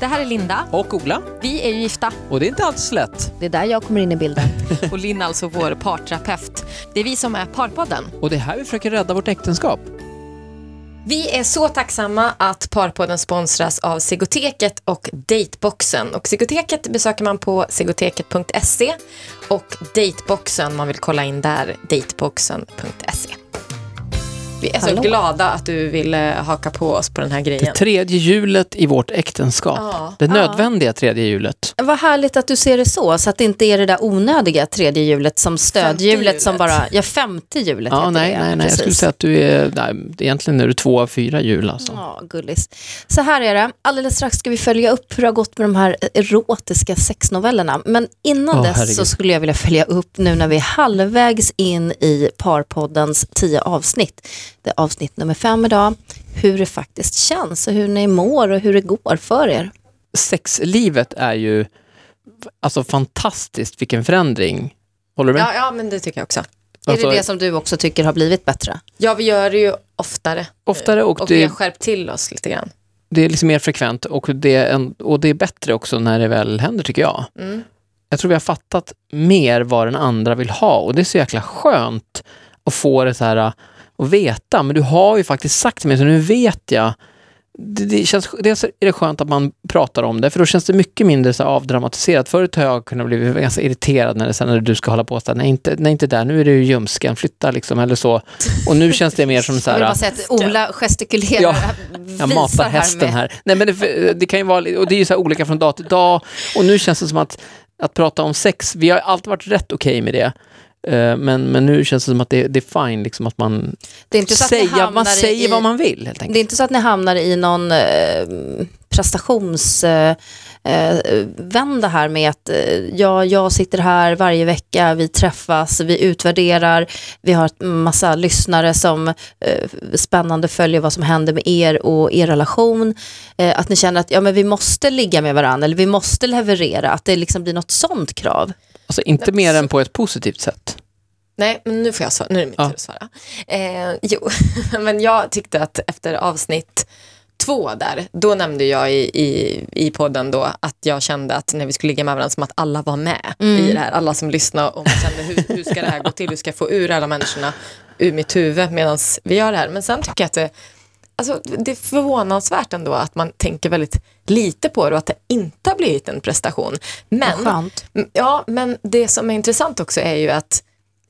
Det här är Linda. Och Ola. Vi är ju gifta. Och det är inte alls lätt. Det är där jag kommer in i bilden. och Linn alltså vår parterapeut. Det är vi som är Parpodden. Och det är här vi försöker rädda vårt äktenskap. Vi är så tacksamma att Parpodden sponsras av Sigoteket och Dateboxen. Och Sigoteket besöker man på sigoteket.se och Dateboxen, man vill kolla in där, dateboxen.se. Vi är Hallå. så glada att du ville haka på oss på den här Det grejen. tredje hjulet i vårt äktenskap. Ja. Det nödvändiga tredje hjulet. Vad härligt att du ser det så, så att det inte är det där onödiga tredje hjulet som stödhjulet som bara, ja femte hjulet Ja, heter nej, det. nej, nej. Jag skulle säga att du är, nej, egentligen är du två av fyra hjul alltså. Ja, gullis. Så här är det, alldeles strax ska vi följa upp hur det har gått med de här erotiska sexnovellerna. Men innan Åh, dess herregud. så skulle jag vilja följa upp nu när vi är halvvägs in i Parpoddens tio avsnitt. Det är avsnitt nummer fem idag, hur det faktiskt känns och hur ni mår och hur det går för er. Sexlivet är ju alltså fantastiskt, vilken förändring. Håller du med? Ja, ja, men det tycker jag också. Alltså, är det det som du också tycker har blivit bättre? Ja, vi gör det ju oftare. Oftare och, Och vi det, har skärpt till oss lite grann. det är liksom mer frekvent och det, är en, och det är bättre också när det väl händer tycker jag. Mm. Jag tror vi har fattat mer vad den andra vill ha och det är så jäkla skönt att få det så här att veta, men du har ju faktiskt sagt till mig så nu vet jag. Det, det känns, dels är det skönt att man pratar om det, för då känns det mycket mindre så här avdramatiserat. Förut har jag kunnat bli ganska irriterad när, det, sen när du ska hålla på och nej inte, nej inte där, nu är ju ljumsken, flytta liksom, eller så. Och nu känns det mer som så Jag vill här, bara säga att Ola gestikulerar, Ja, jag matar här hästen med- här. Nej, men det, det kan ju vara, och det är ju så här olika från dag till dag. Och nu känns det som att, att prata om sex, vi har alltid varit rätt okej med det. Eh, Men, men nu känns det som att det, det är fine, liksom att man, Det är inte så att ni säger, hamnar man säger i, vad man vill helt Det enkelt. är inte så att ni hamnar i någon eh, prestationsvända eh, vända här med att eh, ja, jag sitter här varje vecka, vi träffas, vi utvärderar, vi har en massa lyssnare som eh, spännande följer vad som händer med er och er relation. Eh, att ni känner att ja, men vi måste ligga med varandra eller vi måste leverera, att det liksom blir något sånt krav. Alltså inte mer än på ett positivt sätt. Nej, men nu får jag svara. Nu är det min Ja. tur att svara. Eh, jo, men jag tyckte att efter avsnitt två där, då nämnde jag i, i, i podden då att jag kände att när vi skulle ligga med varandra som att alla var med Mm. i det här, alla som lyssnade och man kände hur, hur ska det här gå till, hur ska jag få ur alla människorna ur mitt huvud medan vi gör det här. Men sen tycker jag att det, alltså, det är förvånansvärt ändå att man tänker väldigt lite på det och att det inte har blivit en prestation. Men Ja, men det som är intressant också är ju att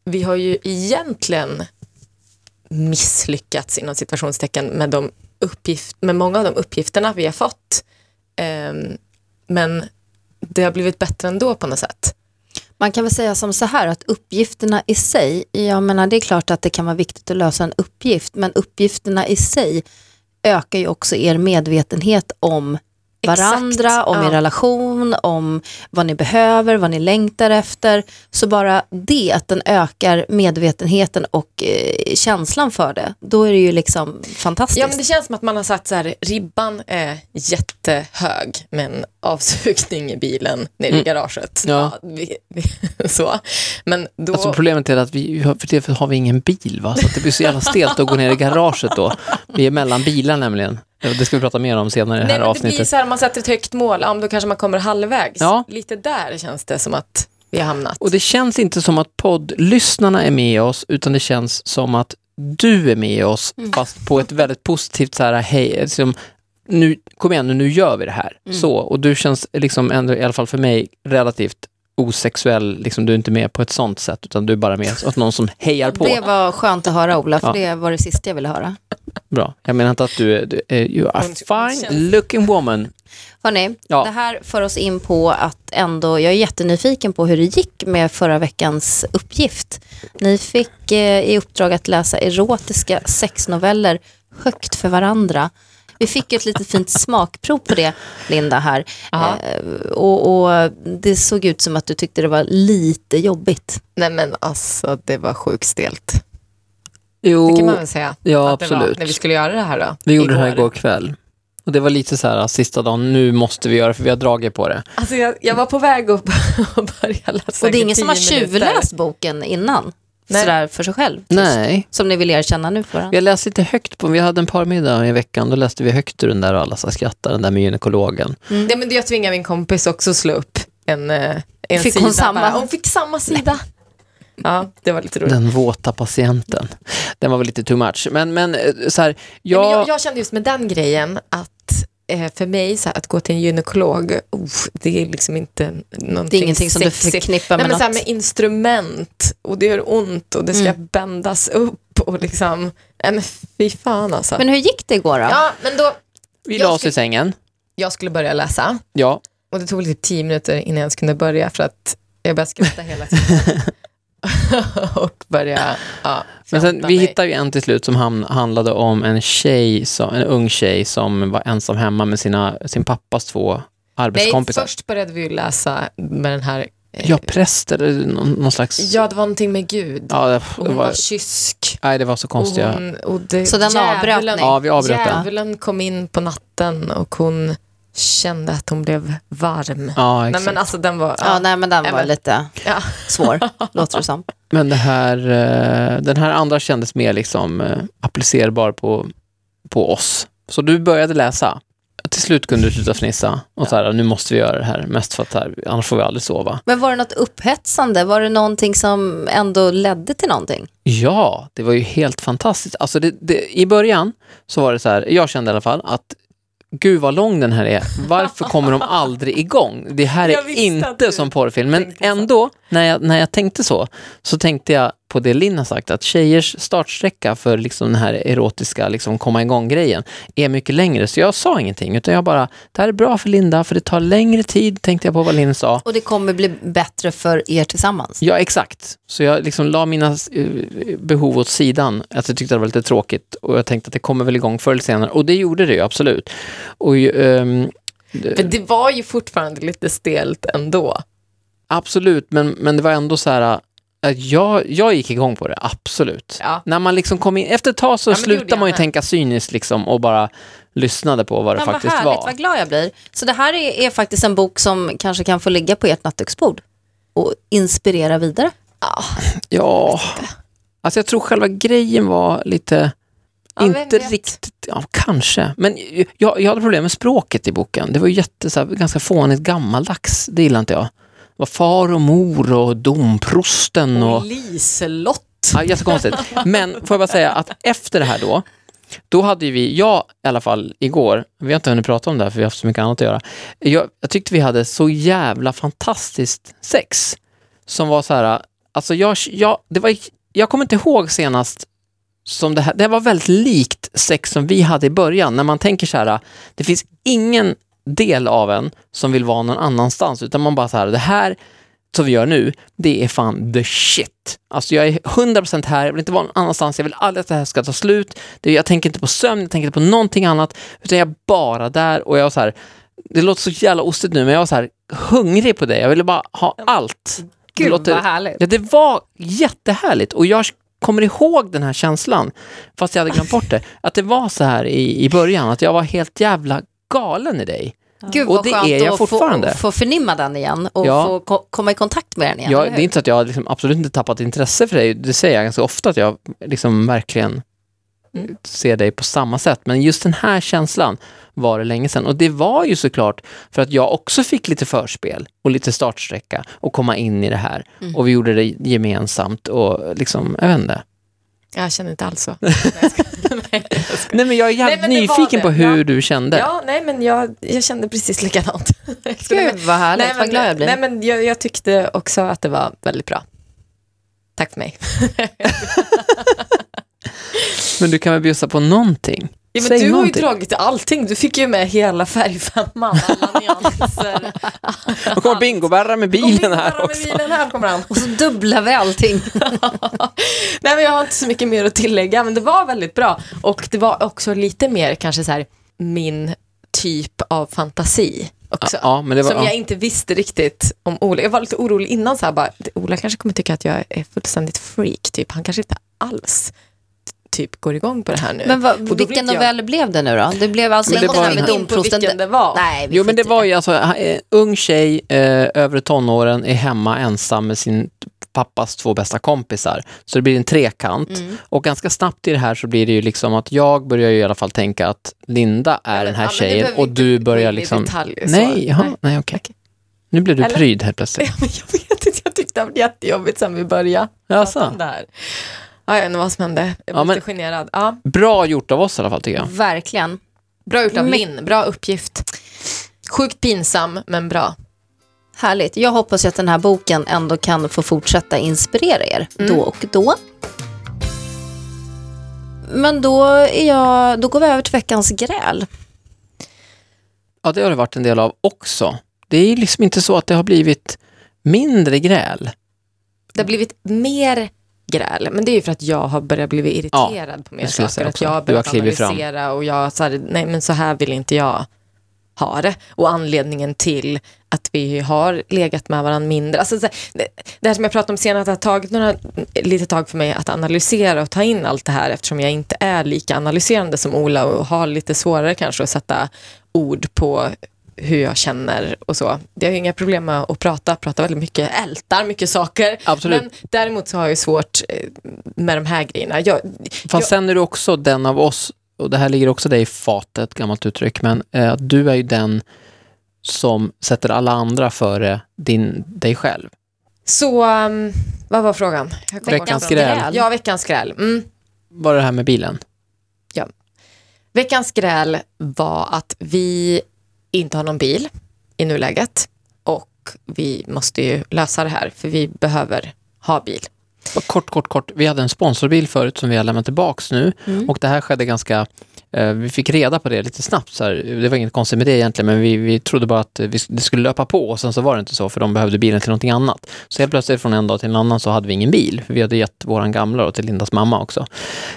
vi har ju egentligen misslyckats inom situationstecken med, de uppgift, med många av de uppgifterna vi har fått. Ehm, men det har blivit bättre ändå på något sätt. Man kan väl säga som så här att uppgifterna i sig, jag menar det är klart att det kan vara viktigt att lösa en uppgift, men uppgifterna i sig ökar ju också er medvetenhet om varandra, Exakt, om ja. er relation, om vad ni behöver, vad ni längtar efter. Så bara det, att den ökar medvetenheten och eh, känslan för det, då är det ju liksom fantastiskt. Ja, men det känns som att man har satt så här, ribban är jättehög med en avsugning i bilen nere i garaget. Ja. vi, vi, så. Men då... Alltså problemet är att vi, för det har vi ingen bil va, så att det blir så jävla stelt att gå ner i garaget då. Vi är mellan bilar nämligen. Det ska vi prata mer om senare i det här men det blir avsnittet. så här, om man sätter ett högt mål, ja, då kanske man kommer halvvägs. Ja. Lite där känns det som att vi har hamnat. Och det känns inte som att poddlyssnarna är med oss, utan det känns som att du är med oss, fast på ett väldigt positivt så här, hej, liksom, nu, kom igen nu, nu gör vi det här. Så, och du känns liksom ändå, i alla fall för mig, relativt osexuell, liksom, du är inte med på ett sånt sätt, utan du är bara med åt någon som hejar på. Det var skönt att höra Ola, för Ja. det var det sista jag ville höra. Bra. Jag menar inte att du är, du är you are hon fine looking woman. Hörrni, Ja. det här för oss in på att ändå, jag är jättenyfiken på hur det gick med förra veckans uppgift. Ni fick eh, i uppdrag att läsa erotiska sexnoveller högt för varandra. Vi fick ju ett litet fint smakprov på det, Linda, här. Eh, och, och det såg ut som att du tyckte det var lite jobbigt. Nej men alltså, det var sjukt stelt. Jo, Det kan man väl säga. ja det absolut. när vi skulle göra det här då. Vi gjorde det här igår kväll. Och det var lite så här, sista dagen, nu måste vi göra för vi har dragit på det. Alltså jag, jag var på väg upp och börja läsa Och det är ingen som har tjuvläst boken innan. Nej. sådär för sig själv? tyst? Nej, Som ni vill erkänna nu för jag läste lite högt på, vi hade en parmiddag i veckan, då läste vi högt ur den där och alla så skrattade, den där med gynekologen. Nej, men jag tvingade min kompis också slå upp en, eh, en Fick sida. hon samma? Bara. Hon fick samma sida. Ja, det var lite roligt. Den våta patienten. Den var väl lite too much. Men, men eh, så här, Nej, men jag, jag, jag kände just med den grejen att för mig så här, att gå till en gynekolog, oh, det är liksom inte någonting Det är ingenting som du förknippar Nej, med men så här, något. med instrument och det gör ont och det ska Mm. bändas upp och liksom, nej men fy fan alltså. Men hur gick det igår då? ja, men då, vi jag la oss skulle- i sängen. jag skulle börja läsa Ja, och det tog lite tio minuter innan jag ens kunde börja för att jag började skratta hela tiden. och börja, ja, men sen, vi mig. hittade ju en till slut som ham- handlade om en tjej, som, en ung tjej som var ensam hemma med sina, sin pappas två Nej, arbetskompisar. först började vi ju läsa med den här, eh, Ja, präst eller någon, någon slags... ja det var någonting med Gud. Ja, det, Och det hon var var, kysk. nej, det var så Och konstiga... hon, och det, Så den avbröt ni? Ja, vi avbröt den. Djävulen kom in på natten och hon kände att hon blev varm. Ja, Nej men alltså den var, Ja, ja, nej men den var lite ja. svår, låter det som. Men det här, eh, den här andra kändes mer liksom eh, applicerbar på, på oss. Så du började läsa. Till slut kunde du sluta fnissa och så här, nu måste vi göra det här, mest för att här, annars får vi aldrig sova. Men var det något upphetsande? Var det någonting som ändå ledde till någonting? Ja, det var ju helt fantastiskt. Alltså det, det, I början så var det så här, jag kände i alla fall att gud vad lång den här är. Varför kommer de aldrig igång? Det här är inte som porrfilm. Men ändå, när jag, när jag tänkte så, så tänkte jag på det Linn har sagt, att tjejers startsträcka för liksom den här erotiska liksom komma igång-grejen är mycket längre. Så jag sa ingenting, utan jag bara, det här är bra för Linda, för det tar längre tid, tänkte jag på vad Linn sa. Och det kommer bli bättre för er tillsammans? Ja, exakt. Så jag liksom la mina eh, behov åt sidan. Att jag tyckte det var lite tråkigt och jag tänkte att det kommer väl igång förr eller senare. Och det gjorde det ju absolut. Och ju, ehm, För det var ju fortfarande lite stelt ändå. Absolut, men, men det var ändå så här att jag, jag gick igång på det, absolut. Ja. När man liksom kom in, efter ett tag så Ja, slutar jag man ju tänka cyniskt liksom och bara lyssnade på vad det Men vad faktiskt härligt, var. vad glad jag blir. Så det här är, är faktiskt en bok som kanske kan få ligga på ert nattduksbord och inspirera vidare. Ja, alltså jag tror själva grejen var lite, Ja, inte riktigt, ja kanske. Men jag, jag hade problem med språket i boken. Det var ju jätte, så här, ganska fånigt gammaldags, det gillade inte jag. Var far och mor och domprosten och... Och Liselott. Ja, jättekonstigt. Men får jag bara säga att efter det här då, då hade vi, jag i alla fall igår, vi har inte hunnit prata om det här för vi har haft så mycket annat att göra. Jag, jag tyckte vi hade så jävla fantastiskt sex. Som var så här, alltså jag, jag, det var, jag kommer inte ihåg senast som det här, det var väldigt likt sex som vi hade i början. När man tänker så här, det finns ingen del av en som vill vara någon annanstans, utan man bara så här, det här som vi gör nu, det är fan the shit. Alltså jag är 100% här, jag vill inte vara någon annanstans, jag vill aldrig att det här ska ta slut. Det, jag tänker inte på sömn, jag tänker inte på någonting annat, utan jag är bara där och jag så här, det låter så jävla ostigt nu, men jag var så här hungrig på det, jag ville bara ha allt. Det Gud låter- vad härligt. Ja, det var jättehärligt och jag kommer ihåg den här känslan, fast jag hade glömt bort det, att det var så här i, i början, att jag var helt jävla galen i dig. Gud Och det är jag fortfarande. Få, få förnimma den igen och Ja. få ko- komma i kontakt med den igen. Eller det är inte så att jag har liksom absolut inte tappat intresse för dig, det säger jag ganska ofta att jag liksom verkligen Mm. ser dig på samma sätt. Men just den här känslan var det länge sedan. Och det var ju såklart för att jag också fick lite förspel och lite startsträcka och komma in i det här. Mm. Och vi gjorde det gemensamt och liksom, jag vet inte. Jag känner inte alls så. Nej. Nej. Nej men jag är jävligt var nyfiken på hur ja. du kände. Ja, nej men jag, jag kände precis likadant. Gud vad härligt, nej, vad glad jag blir. Nej men jag, jag tyckte också att det var väldigt bra. Tack för mig. Men du kan väl bjussa på någonting? Ja, men Säg du har ju någonting. dragit allting. Du fick ju med hela färgfemman, alla nyanser. Och kommer Bingo-Berra med bilen här Med också. bilen här kommer han. Och så dubblar vi allting. Nej men jag har inte så mycket mer att tillägga, men det var väldigt bra. Och det var också lite mer kanske så här min typ av fantasi också. Ja, men det var, som ja. jag inte visste riktigt om Ola. Jag var lite orolig innan så här bara, Ola kanske kommer tycka att jag är fullständigt freak, typ. Han kanske inte alls typ går igång på det här nu. Men blir vilken jag- novell blev det nu då? Det blev alltså Men det inte var- den med gå in på domprosten. vilken det var. Nej, Jo, men det var ju alltså, eh, ung tjej, eh, övre tonåren, är hemma ensam med sin pappas två bästa kompisar. Så det blir en trekant. Mm. Och ganska snabbt i det här så blir det ju liksom att jag börjar ju i alla fall tänka att Linda är Ja, men- den här ja, det tjejen och du börjar liksom... detalj, nej, jaha, nej, Nej. okej. Okej. Nu blev du Eller? pryd helt plötsligt. Ja, men jag vet inte, jag tyckte det var jättejobbigt sen vi började Jaså? Ja, jag vet inte vad som hände. Jag blev Ja, lite generad. Ja, Bra gjort av oss i alla fall tycker jag. Verkligen. bra gjort av Men- Linn, bra uppgift. Sjukt pinsam, men bra. Härligt. Jag hoppas att den här boken ändå kan få fortsätta inspirera er Mm. då och då. Men då, är jag, då går vi över till veckans gräl. Ja, det har det varit en del av också. Det är ju liksom inte så att det har blivit mindre gräl. Det har blivit mer gräl, men det är ju för att jag har börjat bli irriterad på mer jag saker. säga Att jag har börjat fram. analysera och jag så här, nej men så här vill inte jag ha det. Och anledningen till att vi har legat med varandra mindre. Alltså, så det, det här som jag pratade om senare, att det har tagit några, lite tag för mig att analysera och ta in allt det här eftersom jag inte är lika analyserande som Ola och har lite svårare kanske att sätta ord på hur jag känner och så. Det har inga problem med att prata, prata väldigt mycket, ältar mycket saker. Absolut. Men däremot så har jag svårt eh, med de här grejerna. Jag, Fast jag, sen är du också den av oss, och det här ligger också dig i fatet, gammalt uttryck, men eh, du är ju den som sätter alla andra före din, dig själv. så, um, vad var frågan? Veckans gräl. Ja, veckans gräl. Mm. Var det här med bilen? Veckans gräl var att vi inte har någon bil i nuläget och vi måste ju lösa det här för vi behöver ha bil. Kort, kort, kort. Vi hade en sponsorbil förut som vi har lämnat tillbaks nu Mm. och det här skedde ganska eh, vi fick reda på det lite snabbt. Så här. Det var inget konstigt med det egentligen, men vi, vi trodde bara att vi, det skulle löpa på och sen så var det inte så, för de behövde bilen till någonting annat. Så helt plötsligt från en dag till en annan så hade vi ingen bil, för vi hade gett våran gamla då, till Lindas mamma också.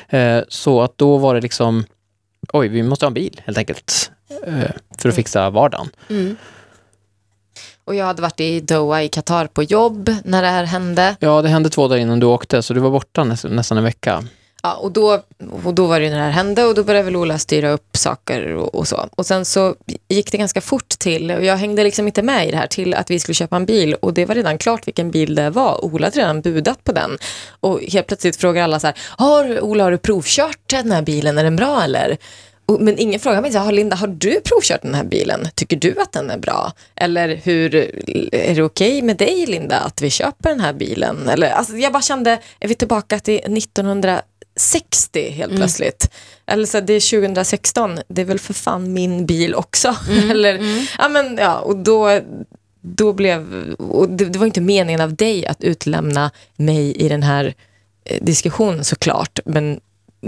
Eh, så att då var det liksom, oj, vi måste ha en bil helt enkelt, för att fixa vardagen. Mm. Och jag hade varit i Doha i Qatar på jobb när det här hände. Ja, det hände två dagar innan du åkte, så du var borta nästan, nästan en vecka. Ja, och, då, och då var det när det här hände och då började väl Ola styra upp saker och, och så. Och sen så gick det ganska fort till, och jag hängde liksom inte med i det här, till att vi skulle köpa en bil och det var redan klart vilken bil det var. Ola hade redan budat på den. Och helt plötsligt frågar alla så här, har, Ola har du provkört den här bilen, är den bra eller? Och, men ingen frågar mig, så här, Linda, har du provkört den här bilen? Tycker du att den är bra? Eller hur, är det okej med dig Linda att vi köper den här bilen? Eller, alltså, jag bara kände, är vi tillbaka till 1960 helt plötsligt? Eller så det är 2016, det är väl för fan min bil också? Eller, ja men ja, och då, då blev, och det, det var inte meningen av dig att utlämna mig i den här eh, diskussionen såklart, men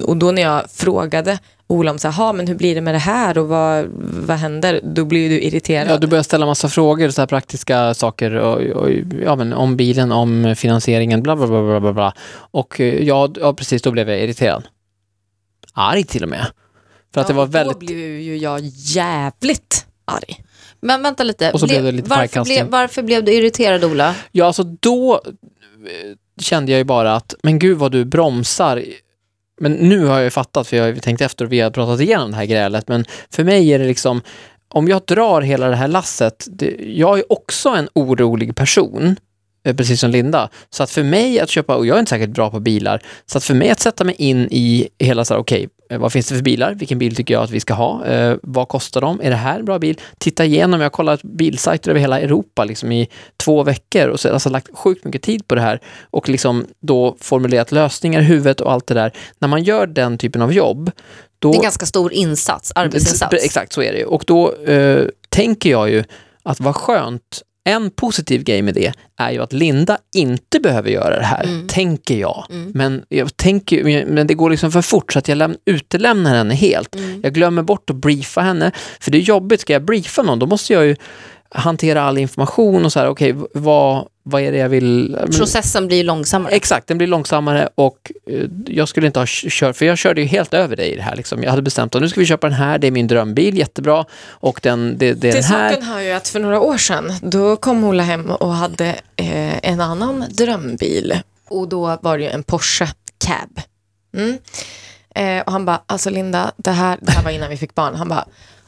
och då när jag frågade Ola om så här, "Ha, men hur blir det med det här och vad, vad händer? Då blir du irriterad. Ja, du börjar ställa massa frågor, så här praktiska saker och, och, ja, men om bilen, om finansieringen, bla bla bla bla bla. Och eh, ja, ja, precis, då blev jag irriterad. Arg till och med. För att det Ja, var och Då väldigt... blev ju jag jävligt arg. Men vänta lite, Och så blev Ble- det lite varför, blev, varför blev du irriterad Ola? Ja, alltså då eh, kände jag ju bara att, men gud vad du bromsar. Men nu har jag ju fattat, för jag har ju tänkt efter och vi har pratat igenom det här grälet, men för mig är det liksom, om jag drar hela det här lasset, det, jag är också en orolig person, precis som Linda. Så att för mig att köpa, och jag är inte säkert bra på bilar, så att för mig att sätta mig in i hela så här, okej, eh, vad finns det för bilar? Vilken bil tycker jag att vi ska ha? Eh, vad kostar de? Är det här en bra bil? Titta igenom, jag har kollat bilsajter över hela Europa liksom i två veckor och så, alltså lagt sjukt mycket tid på det här och liksom då formulerat lösningar i huvudet och allt det där. När man gör den typen av jobb, då... Det är en ganska stor insats, arbetsinsats. Exakt, så är det ju. Och då eh, tänker jag ju att vad skönt, en positiv grej med det är ju att Linda inte behöver göra det här, Mm. tänker jag. Mm. Men, jag tänker, men- det går liksom för fort så att jag läm- utelämnar henne helt. Mm. Jag glömmer bort att briefa henne, för det är jobbigt. Ska jag briefa någon, då måste jag ju hantera all information och så här, okej, v- vad, vad är det jag vill... Processen blir långsammare. Exakt, den blir långsammare och eh, jag skulle inte ha kört, för jag körde ju helt över dig i det här. Liksom. Jag hade bestämt att nu ska vi köpa den här, det är min drömbil, jättebra. Och den, det, det är Till den här. saken hör ju att för några år sedan, då kom Ola hem och hade eh, en annan drömbil. Och då var det ju en Porsche Cab. Mm. Eh, och han bara, alltså Linda, det här, det här var innan vi fick barn. Han bara,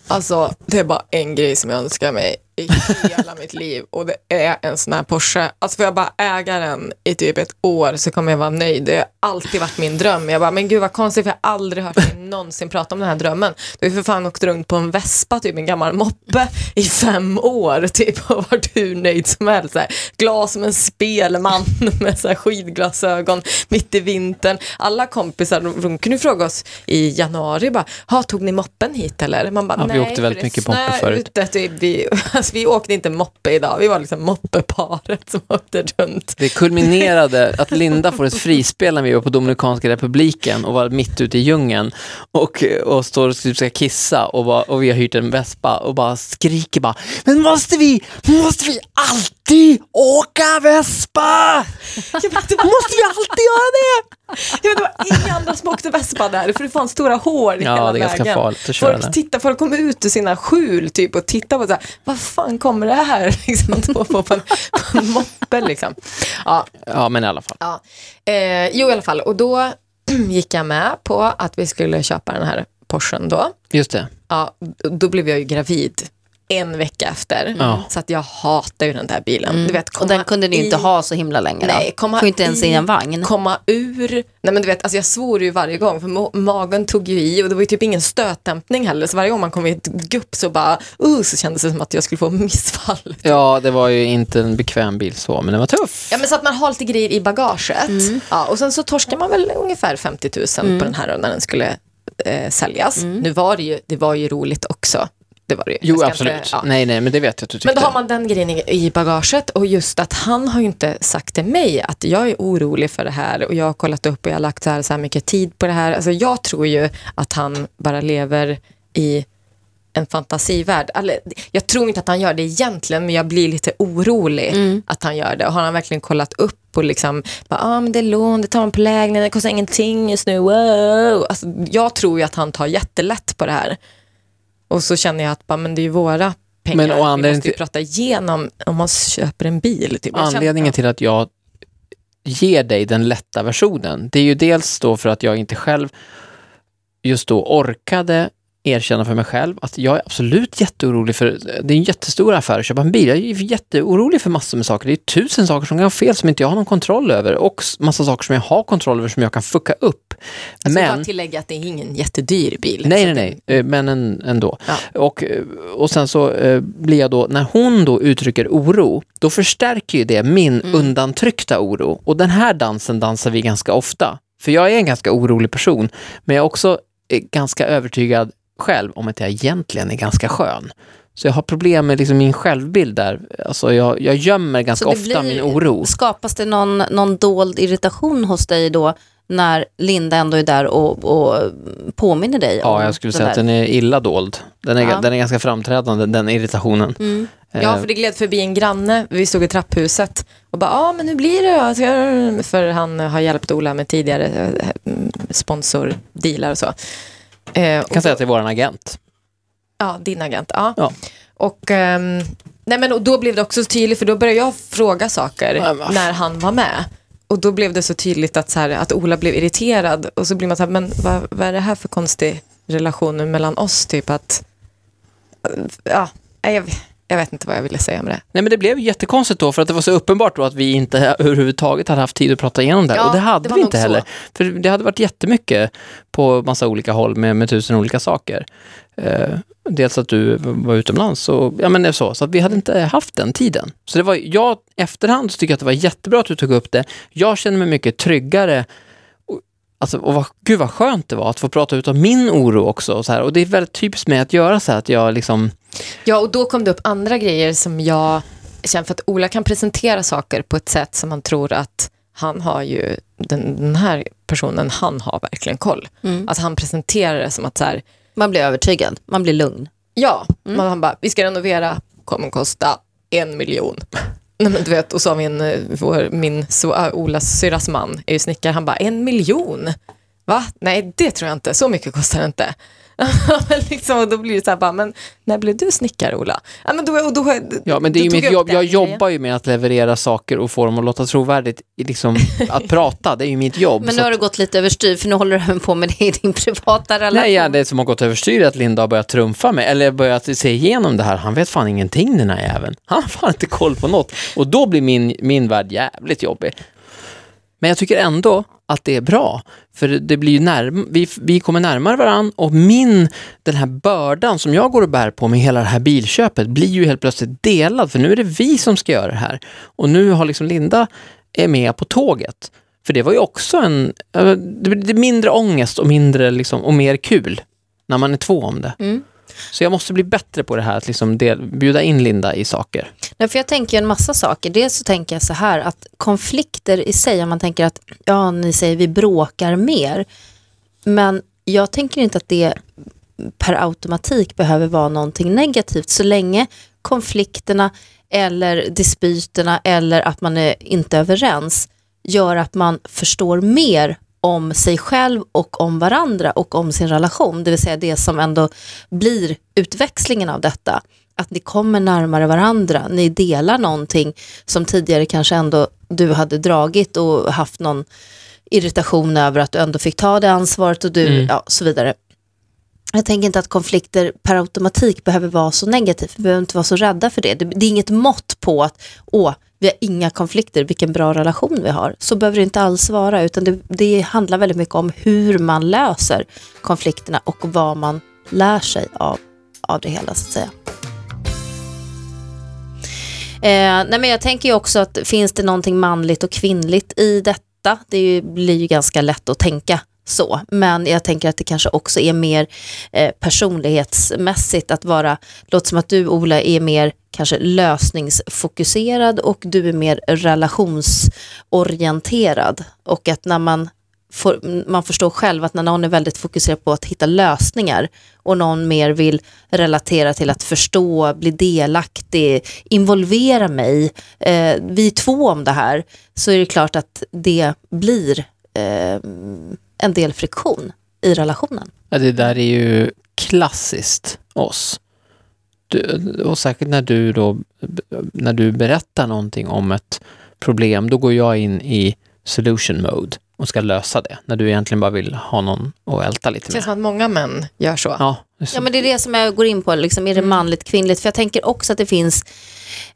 alltså det är bara en grej som jag önskar mig. I hela mitt liv och det är en sån här Porsche. Alltså får jag bara äga den i typ ett år så kommer jag vara nöjd. Det har alltid varit min dröm. Jag bara, men gud vad konstigt för jag har aldrig hört dig någonsin prata om den här drömmen. Du har för fan åkt runt på en Vespa, typ en gammal moppe i fem år typ och varit hur nöjd som helst. Så här, Glas som en spelman med så här skidglasögon mitt i vintern. Alla kompisar, de, de kunde fråga oss i januari bara, "Ha, tog ni moppen hit eller? Man bara, Ja, vi nej, åkte väldigt mycket moppe förut. ute, typ, vi, alltså, vi åkte inte moppe idag, vi var liksom moppeparet som åkte runt. Det kulminerade att Linda får ett frispel när vi var på Dominikanska republiken och var mitt ute i djungeln och, och står och typ ska kissa och, bara, och vi har hyrt en vespa och bara skriker bara Men måste vi, måste vi alltid åka vespa? Jag vet, det Måste vi alltid göra det? jag vet, det var inga andra som åkte vespa där, för det fanns stora hår i Ja, hela det är ganska vägen. farligt att köra. Folk, tittar, folk kommer ut ur sina skjul typ och tittar på så här, vad fan kommer det här liksom, på, på, på, en, på en moppe liksom. Ja, Ja, men i alla fall. Ja. Eh, jo, i alla fall. Och då gick jag med på att vi skulle köpa den här Porschen då. Just det. Ja, då blev jag ju gravid en vecka efter. Ja. Så att jag hatar ju den där bilen. Du vet, Och den komma kunde ni ju inte i- ha så himla länge Nej, då. komma Får inte ens i- i en vagn. Komma ur. Nej men du vet, alltså jag svor ju varje gång för ma- magen tog ju i och det var ju typ ingen stötdämpning heller. Så varje gång man kom i ett gupp så bara, uh, så kändes det som att jag skulle få missfall. Ja, det var ju inte en bekväm bil så, men den var tuff. Ja men så att man har lite grejer i bagaget. Ja, och sen så torskar man väl ungefär 50 000 på den här när den skulle eh, säljas. Nu var det ju, det var ju roligt också. Det var det ju. Jo, absolut. inte- ja. Nej, nej, men det vet jag att du tyckte. Men då har man den grejen i- bagaget och just att han har ju inte sagt till mig att jag är orolig för det här och jag har kollat upp och jag har lagt så här, så här mycket tid på det här. Alltså jag tror ju att han bara lever i en fantasivärld. Eller, jag tror inte att han gör det egentligen, men jag blir lite orolig att han gör det. Och har han verkligen kollat upp och liksom, ja ah, men det är lån, det tar man på lägenheten, det kostar ingenting just nu, wow. Alltså, jag tror ju att han tar jättelätt på det här. Och så känner jag att, bara, men det är ju våra pengar, Men, och vi anledningen måste ju till- prata igenom om man köper en bil. Typ. Anledningen till att jag ger dig den lätta versionen, det är ju dels då för att jag inte själv just då orkade erkänna för mig själv att jag är absolut jätteorolig för, det är en jättestor affär att köpa en bil. Jag är jätteorolig för massor med saker. Det är tusen saker som kan gå fel som inte jag har någon kontroll över och massa saker som jag har kontroll över som jag kan fucka upp. Alltså, Men... bara tillägga att det är ingen jättedyr bil. Nej, nej, nej, Eh, men en, ändå. Ja. Och, eh, och sen så eh, blir jag då, när hon då uttrycker oro, då förstärker ju det min Mm. undantryckta oro. Och den här dansen dansar vi ganska ofta. För jag är en ganska orolig person, men jag är också ganska övertygad själv om att jag egentligen är ganska skön. Så jag har problem med liksom min självbild där. Alltså jag, jag gömmer ganska ofta blir- min oro. Skapas det någon, någon dold irritation hos dig då när Linda ändå är där och, och påminner dig om Ja, jag skulle säga att där? den är illa dold. Den är, Ja. den är ganska framträdande, den irritationen. Mm. Ja, för det gled förbi en granne, vi stod i trapphuset och bara, ja ah, men hur blir det För han har hjälpt Ola med tidigare eh, sponsordealar och så. Eh, Jag och kan säga att det är våran agent. Ja, din agent. Ja. Ja. Och, ehm, nej men, och då blev det också så tydligt, för då började jag fråga saker vad när han var med. Och då blev det så tydligt att, så här, att Ola blev irriterad. Och så blir man så här, men vad, vad är det här för konstig relation mellan oss? Typ att, ja, jag, jag vet inte vad jag ville säga med det. Nej men det blev jättekonstigt då för att det var så uppenbart då att vi inte överhuvudtaget hade haft tid att prata igenom det här. Ja, och det hade det vi inte så. heller. För det hade varit jättemycket på massa olika håll med, med tusen olika saker. Eh, dels att du var utomlands och ja men det är så. Så att vi hade inte haft den tiden. Så det var, jag efterhand så tycker jag att det var jättebra att du tog upp det. Jag känner mig mycket tryggare och, Alltså, och vad, gud vad skönt det var att få prata ut om min oro också. Och, så här. och det är väldigt typiskt mig att göra så här att jag liksom, Ja, och då kom det upp andra grejer som jag känner för att Ola kan presentera saker på ett sätt som man tror att han har ju, den, den här personen, han har verkligen koll. Mm. Att han presenterar det som att så här, Man blir övertygad, man blir lugn. ja, man, han bara, vi ska renovera, kommer kosta en miljon. Nej, men du vet, och så har min, vår, min så, äh, Olas syrras man är ju snickare, han bara, en miljon? Va? Nej, det tror jag inte, så mycket kostar det inte. Men liksom, och då blir det så här bara, men när blev du snickare Ola? Ja, men då, och då, Ja, men det är ju mitt jobb. Jag jobbar ju med att leverera saker och få dem att låta trovärdigt. Liksom, att prata, det är ju mitt jobb. Men nu har att- det gått lite överstyr för nu håller du även på med det i din privata relation. Nej, ja, det som har gått överstyr är att Linda har börjat trumfa mig, eller börjat se igenom det här. Han vet fan ingenting den här jäveln. Han har fan inte koll på något. Och då blir min, min värld jävligt jobbig. Men jag tycker ändå att det är bra, för det blir ju närm- vi, vi kommer närmare varandra och min, den här bördan som jag går och bär på med hela det här bilköpet blir ju helt plötsligt delad, för nu är det vi som ska göra det här. Och nu har liksom Linda är med på tåget. För det var ju också en, det blir mindre ångest och mindre liksom, och mer kul när man är två om det. Mm. Så jag måste bli bättre på det här att liksom del, bjuda in Linda i saker. Nej, för jag tänker en massa saker. Dels så tänker jag så här att konflikter i sig, om man tänker att ja, ni säger vi bråkar mer. Men jag tänker inte att det per automatik behöver vara någonting negativt så länge konflikterna eller dispyterna eller att man är inte överens gör att man förstår mer om sig själv och om varandra och om sin relation. Det vill säga det som ändå blir utväxlingen av detta. Att ni kommer närmare varandra, ni delar någonting som tidigare kanske ändå du hade dragit och haft någon irritation över att du ändå fick ta det ansvaret och du, Mm. ja, så vidare. Jag tänker inte att konflikter per automatik behöver vara så negativt. Vi behöver inte vara så rädda för det. Det, det är inget mått på att åh, vi har inga konflikter, vilken bra relation vi har. Så behöver det inte alls vara, utan det, det handlar väldigt mycket om hur man löser konflikterna och vad man lär sig av, av det hela, så att säga. Eh, nej men jag tänker ju också att finns det någonting manligt och kvinnligt i detta? Det ju, blir ju ganska lätt att tänka så, men jag tänker att det kanske också är mer eh, personlighetsmässigt att vara, låt som att du Ola är mer kanske lösningsfokuserad och du är mer relationsorienterad. Och att när man får, man förstår själv att när någon är väldigt fokuserad på att hitta lösningar och någon mer vill relatera till att förstå, bli delaktig, involvera mig, eh, vi är två om det här, så är det klart att det blir eh, en del friktion i relationen. Ja, det där är ju klassiskt oss. Du, och säkert när du då, när du berättar någonting om ett problem, då går jag in i solution mode och ska lösa det. När du egentligen bara vill ha någon att älta lite Det känns med. som att många män gör så. Ja, det är så- Ja men det är det som jag går in på, liksom, är det manligt kvinnligt? För jag tänker också att det finns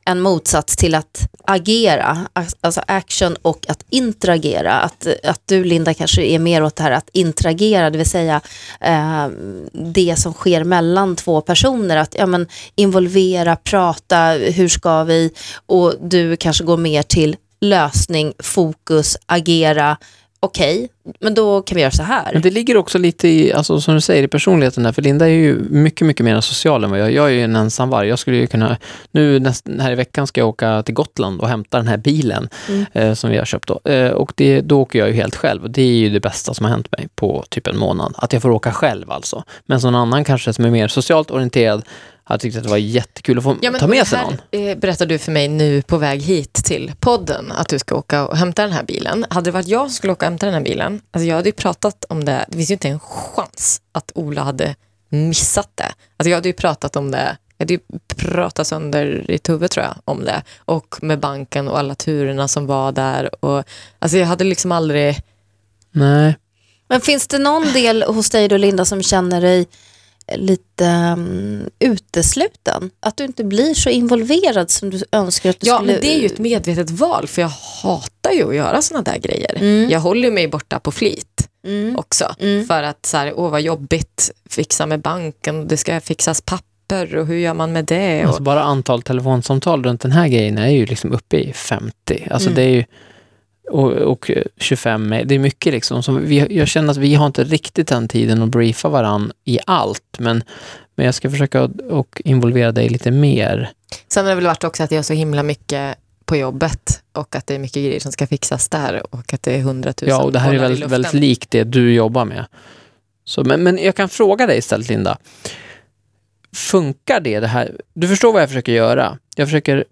en motsats till att agera, alltså action och att interagera. Att, att du Linda kanske är mer åt det här att interagera, det vill säga eh, det som sker mellan två personer. Att ja, men, involvera, prata, hur ska vi? Och du kanske går mer till lösning, fokus, agera. Okej, men då kan vi göra så här. Men det ligger också lite i, alltså som du säger, i personligheten där, för Linda är ju mycket, mycket mer social än vad jag är. Jag är ju en ensamvarg. Jag skulle ju kunna, nu näst, här i veckan ska jag åka till Gotland och hämta den här bilen Mm. eh, som vi har köpt då. Eh, och det, då åker jag ju helt själv det är ju det bästa som har hänt mig på typ en månad. Att jag får åka själv alltså. Men någon annan kanske som är mer socialt orienterad hade tyckt att det var jättekul att få Ja, men ta med sig här någon. eh, berättar du för mig nu på väg hit till podden, att du ska åka och hämta den här bilen. Hade det varit jag som skulle åka och hämta den här bilen, alltså jag hade ju pratat om det, det finns ju inte en chans att Ola hade missat det. Alltså jag hade ju pratat om det, jag hade ju pratat sönder i huvudet tror jag om det. Och med banken och alla turerna som var där. Och, alltså jag hade liksom aldrig, Nej. Men finns det någon del hos dig då Linda som känner dig lite um, utesluten? Att du inte blir så involverad som du önskar att du ja skulle... men det är ju ett medvetet val för jag hatar ju att göra sådana där grejer. Mm. Jag håller mig borta på flit. Mm. också. Mm. För att så här, åh vad jobbigt, fixa med banken, det ska fixas papper och hur gör man med det? Alltså Och, bara antal telefonsamtal runt den här grejen är ju liksom uppe i 50. Alltså Mm. det är ju och, och 25, det är mycket liksom. Som vi, jag känner att vi har inte riktigt den tiden att briefa varann i allt, men, men jag ska försöka och involvera dig lite mer. sen har det väl varit också att jag har så himla mycket på jobbet och att det är mycket grejer som ska fixas där och att det är hundratusen Ja, och det här är väldigt, väldigt likt det du jobbar med. Så, men, men jag kan fråga dig istället, Linda. Funkar det, det här? Du förstår vad jag försöker göra. Jag försöker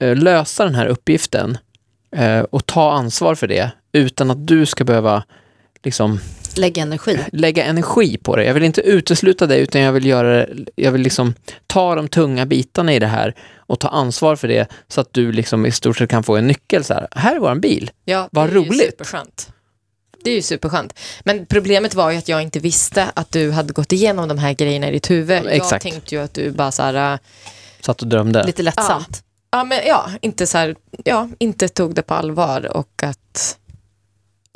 eh, lösa den här uppgiften eh, och ta ansvar för det utan att du ska behöva liksom Lägga energi. lägga energi på det. Jag vill inte utesluta det utan jag vill göra jag vill liksom ta de tunga bitarna i det här och ta ansvar för det så att du liksom i stort sett kan få en nyckel så här. Här är våran bil. Ja, Vad det är roligt. superskönt. Det är ju superskönt. Men problemet var ju att jag inte visste att du hade gått igenom de här grejerna i ditt huvud. Jag exakt. tänkte ju att du bara så här, äh, Satt och drömde. Lite lättsamt. ja men ja, inte så här, ja, inte tog det på allvar och att,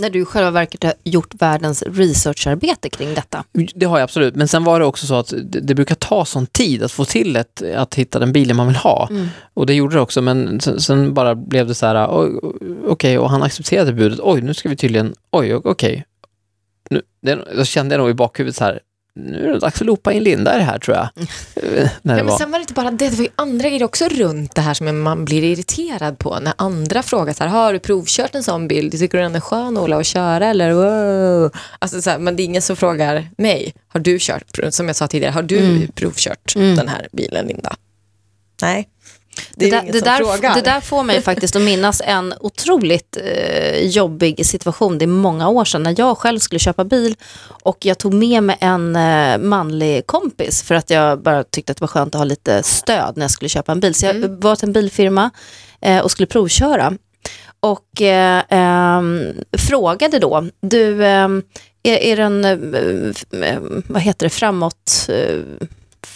När du själva verket har gjort världens researcharbete kring detta. Det har jag absolut, men sen var det också så att det, det brukar ta sån tid att få till ett, att hitta den bilen man vill ha. Mm. Och det gjorde det också, men sen, sen bara blev det så här, oj, okej, och han accepterade budet, oj, nu ska vi tydligen, oj, okej. Nu, det, då kände jag nog i bakhuvudet så här, nu är det dags att loopa in Linda i det här tror jag. Ja, men var. sen var det inte bara det, det var ju andra grejer också runt det här som man blir irriterad på. När andra frågar så här, har du provkört en sån bil? Tycker du den är skön Ola att köra eller? Wow. Alltså, så här, men det är ingen som frågar mig, har du kört, som jag sa tidigare, har du Mm. provkört Mm. den här bilen Linda? Nej. Det, det, som där, det där får mig faktiskt att minnas en otroligt eh, jobbig situation. Det är många år sedan när jag själv skulle köpa bil och jag tog med mig en eh, manlig kompis för att jag bara tyckte att det var skönt att ha lite stöd när jag skulle köpa en bil. Så jag Mm. var till en bilfirma eh, och skulle provköra. Och eh, ehm, frågade då, du, ehm, är, är den, eh, eh, vad heter det, framåt,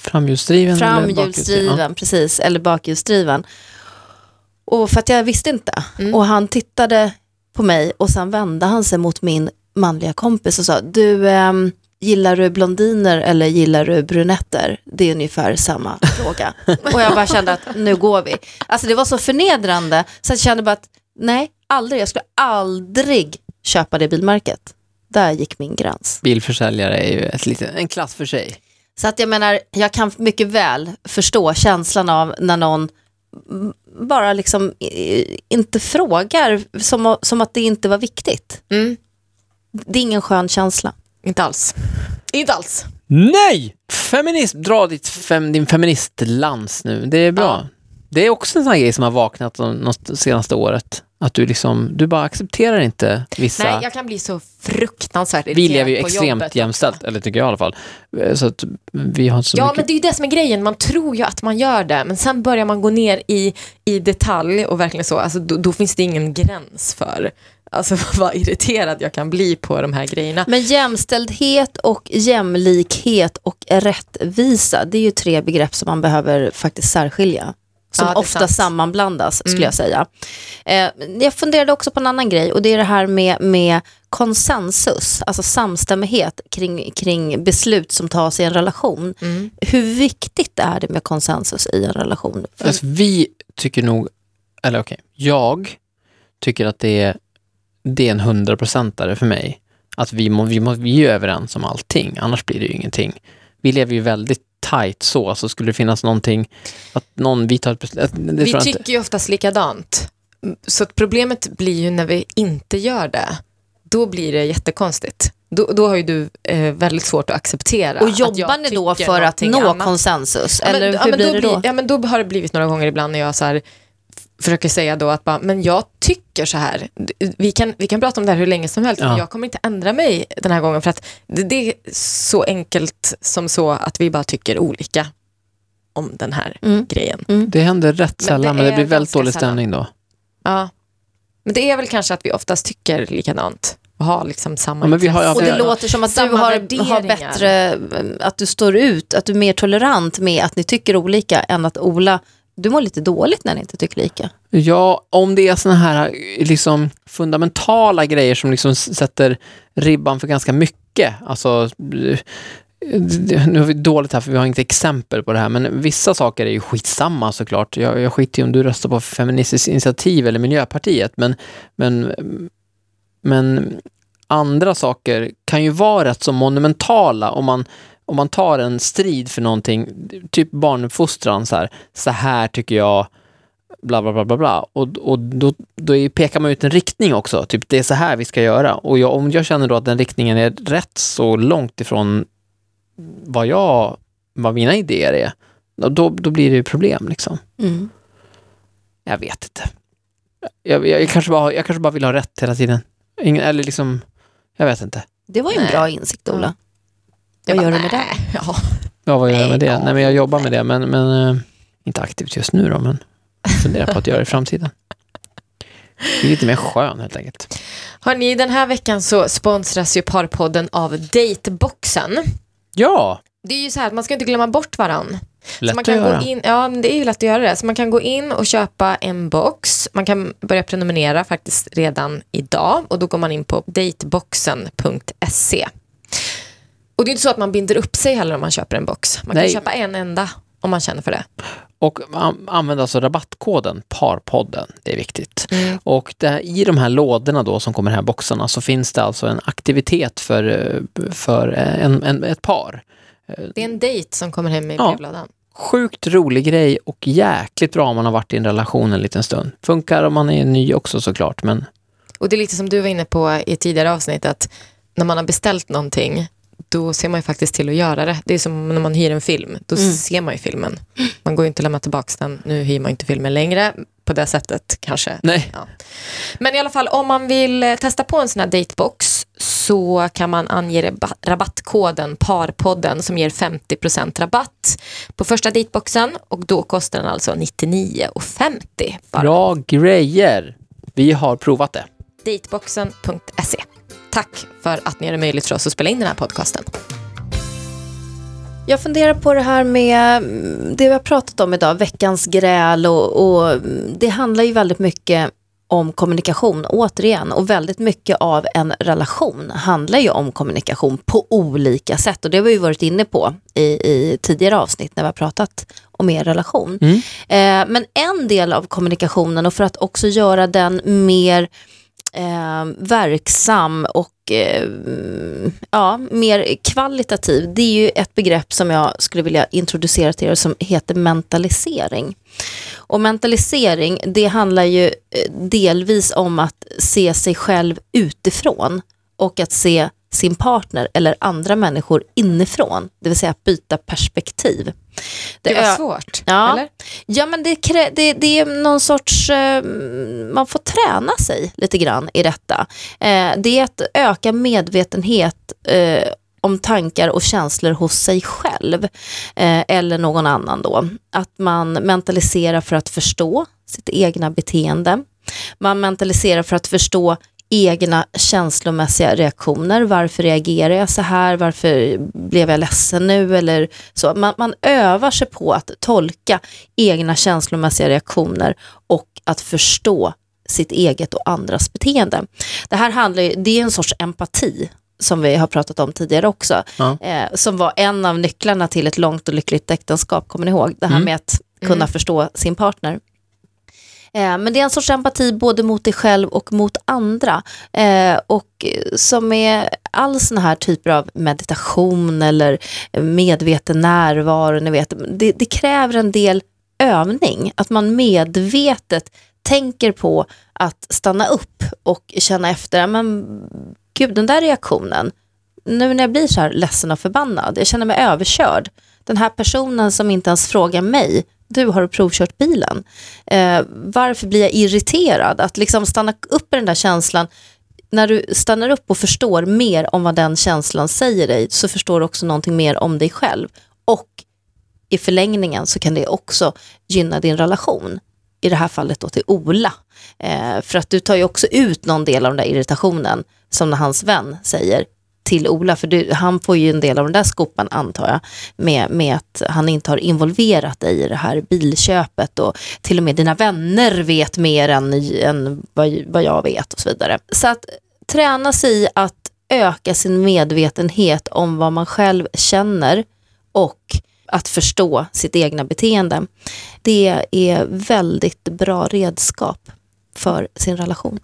Framhjulsdriven Framhjulsdriven, precis, eller bakhjulsdriven. Och för att jag visste inte. Mm. Och han tittade på mig och sen vände han sig mot min manliga kompis och sa, du, ehm, gillar du blondiner eller gillar du brunetter? Det är ungefär samma fråga. och jag bara kände att nu går vi. Alltså det var så förnedrande, så jag kände bara att nej, aldrig, jag skulle aldrig köpa det bilmärket. Där gick min gräns. Bilförsäljare är ju ett litet, en klass för sig. Så att jag menar, jag kan mycket väl förstå känslan av när någon bara liksom inte frågar som, som att det inte var viktigt. Mm. Det är ingen skön känsla. Inte alls. Inte alls. Nej! Feminism, dra ditt fem, din feministlans nu. Det är bra. Ja. Det är också en sån här grej som har vaknat de, de senaste året. Att du liksom, du bara accepterar inte vissa... Nej, jag kan bli så fruktansvärt Vi irriterad lever ju extremt jämställt, också. eller tycker jag i alla fall. Eh, Så att vi har så Ja, mycket... men det är ju det som är grejen. Man tror ju att man gör det, men sen börjar man gå ner i, i detalj och verkligen så, alltså, då, då finns det ingen gräns för alltså, vad irriterad jag kan bli på de här grejerna. Men jämställdhet och jämlikhet och rättvisa, det är ju tre begrepp som man behöver faktiskt särskilja. Som Ja, ofta sant. sammanblandas skulle Mm. jag säga. Eh, jag funderade också på en annan grej och det är det här med, med konsensus, alltså samstämmighet kring, kring beslut som tas i en relation. Mm. Hur viktigt är det med konsensus i en relation? Alltså, vi tycker nog, eller okej, jag tycker att det är, det är en hundraprocentare för mig. Att vi, må, vi, må, vi är ju överens om allting, annars blir det ju ingenting. Vi lever ju väldigt tight så, så skulle det finnas någonting, att någon, vi tar ett beslut, Vi tycker inte. ju oftast likadant. Så att problemet blir ju när vi inte gör det. Då blir det jättekonstigt. Då, då har ju du eh, väldigt svårt att acceptera. och jobbar ni då för att nå annat. konsensus? Ja, men- Eller ja, hur men blir det då? Ja, men då har det blivit några gånger ibland när jag så här, försöker säga då att bara, men jag tycker så här. Vi kan, vi kan prata om det här hur länge som helst, Ja. men jag kommer inte ändra mig den här gången för att det, det är så enkelt som så att vi bara tycker olika om den här Mm. grejen. Det händer rätt Men sällan, det men det blir väldigt dålig sällan. stämning då. Ja. Men det är väl kanske att vi oftast tycker likadant och har liksom samma Ja, men vi har-. Och det låter som att du har, har bättre, att du står ut, att du är mer tolerant med att ni tycker olika än att Ola, du mår lite dåligt när ni inte tycker lika. Ja, om det är såna här liksom fundamentala grejer som liksom sätter ribban för ganska mycket. Alltså, nu har vi dåligt här för vi har inget exempel på det här, men vissa saker är ju skitsamma såklart. Jag, jag skiter i om du röstar på Feministiskt initiativ eller Miljöpartiet, men, men, men andra saker kan ju vara rätt så monumentala om man, om man tar en strid för någonting, typ barnuppfostran så här, så här tycker jag bla bla bla bla bla. Och, och då, då pekar man ut en riktning också, typ det är så här vi ska göra. Och jag, om jag känner då att den riktningen är rätt så långt ifrån vad jag, vad mina idéer är, då, då blir det ju problem liksom. Mm. Jag vet inte. Jag, jag, jag, kanske bara, jag kanske bara vill ha rätt hela tiden. Ingen, eller liksom, jag vet inte. Det var ju en Nej. bra insikt, Ola. Jag Vad bara, gör du med det? nej. Ja. Ja, vad gör jag med det? Nej, Nej, men jag jobbar med det, men, men eh, inte aktivt just nu då, men funderar på att göra det i framtiden. Det är lite mer skön helt enkelt. Hörni, den här veckan så sponsras ju Parpodden av Dateboxen. Ja, Det är ju så här att man ska inte glömma bort varann. lätt så man att kan göra. gå in, ja, det är ju lätt att göra det. Så man kan gå in och köpa en box. Man kan börja prenumerera faktiskt redan idag och då går man in på dateboxen.se. Och det är inte så att man binder upp sig heller om man köper en box. Man Nej. kan köpa en enda om man känner för det. Och an- använd alltså rabattkoden PARPODDEN, det är viktigt. Mm. Och det, i de här lådorna då som kommer i de här boxarna så finns det alltså en aktivitet för, eh, för eh, en, en, ett par. Det är en dejt som kommer hem i Ja. brevlådan. Sjukt rolig grej och jäkligt bra om man har varit i en relation en liten stund. Funkar om man är ny också såklart, men Och det är lite som du var inne på i tidigare avsnitt att när man har beställt någonting då ser man ju faktiskt till att göra det. Det är som när man hyr en film, då Mm. ser man ju filmen. Man går ju inte att lämna tillbaka den, nu hyr man inte filmen längre på det sättet kanske. nej. Men i alla fall om man vill eh, testa på en sån här datebox så kan man ange raba- rabattkoden PARPODDEN som ger 50% rabatt på första dateboxen och då kostar den alltså 99,50 bara. Bra grejer! Vi har provat det. dateboxen.se. Tack för att ni gör det möjligt för oss att spela in den här podcasten. Jag funderar på det här med mm, det vi har pratat om idag, veckans gräl och, och mm, det handlar ju väldigt mycket om kommunikation återigen och väldigt mycket av en relation handlar ju om kommunikation på olika sätt och det har vi ju varit inne på i, i tidigare avsnitt när vi har pratat om er relation. Mm. Eh, men en del av kommunikationen och för att också göra den mer eh, verksam och eh, ja, mer kvalitativ. Det är ju ett begrepp som jag skulle vilja introducera till er som heter mentalisering. Och mentalisering, det handlar ju eh, delvis om att se sig själv utifrån och att se sin partner eller andra människor inifrån, det vill säga att byta perspektiv. Det var ö- svårt, Ja. eller? Ja men det, krä- det, det är någon sorts, eh, man får träna sig lite grann i detta. Eh, det är att öka medvetenhet eh, om tankar och känslor hos sig själv eh, eller någon annan då. Att man mentaliserar för att förstå sitt egna beteende. Man mentaliserar för att förstå egna känslomässiga reaktioner. Varför reagerar jag så här? Varför blev jag ledsen nu? Eller så. Man, man övar sig på att tolka egna känslomässiga reaktioner och att förstå sitt eget och andras beteende. Det här handlar ju, det är en sorts empati som vi har pratat om tidigare också, Ja. eh, som var en av nycklarna till ett långt och lyckligt äktenskap, kommer ni ihåg? Det här Mm. med att kunna Mm. förstå sin partner. Eh, men det är en sorts empati både mot dig själv och mot andra. Eh, och som är all såna här typer av meditation eller medveten närvaro, ni vet, det, det kräver en del övning. Att man medvetet tänker på att stanna upp och känna efter, men gud den där reaktionen, nu när jag blir så här ledsen och förbannad, jag känner mig överkörd. Den här personen som inte ens frågar mig, du har provkört bilen? Eh, varför blir jag irriterad? Att liksom stanna upp i den där känslan, när du stannar upp och förstår mer om vad den känslan säger dig, så förstår du också någonting mer om dig själv. Och i förlängningen så kan det också gynna din relation. I det här fallet då till Ola. Eh, för att du tar ju också ut någon del av den där irritationen, som när hans vän säger till Ola, för du, han får ju en del av den där skopan antar jag, med, med att han inte har involverat dig i det här bilköpet och till och med dina vänner vet mer än, än vad, vad jag vet och så vidare. Så att träna sig i att öka sin medvetenhet om vad man själv känner och att förstå sitt egna beteende. Det är väldigt bra redskap för sin relation.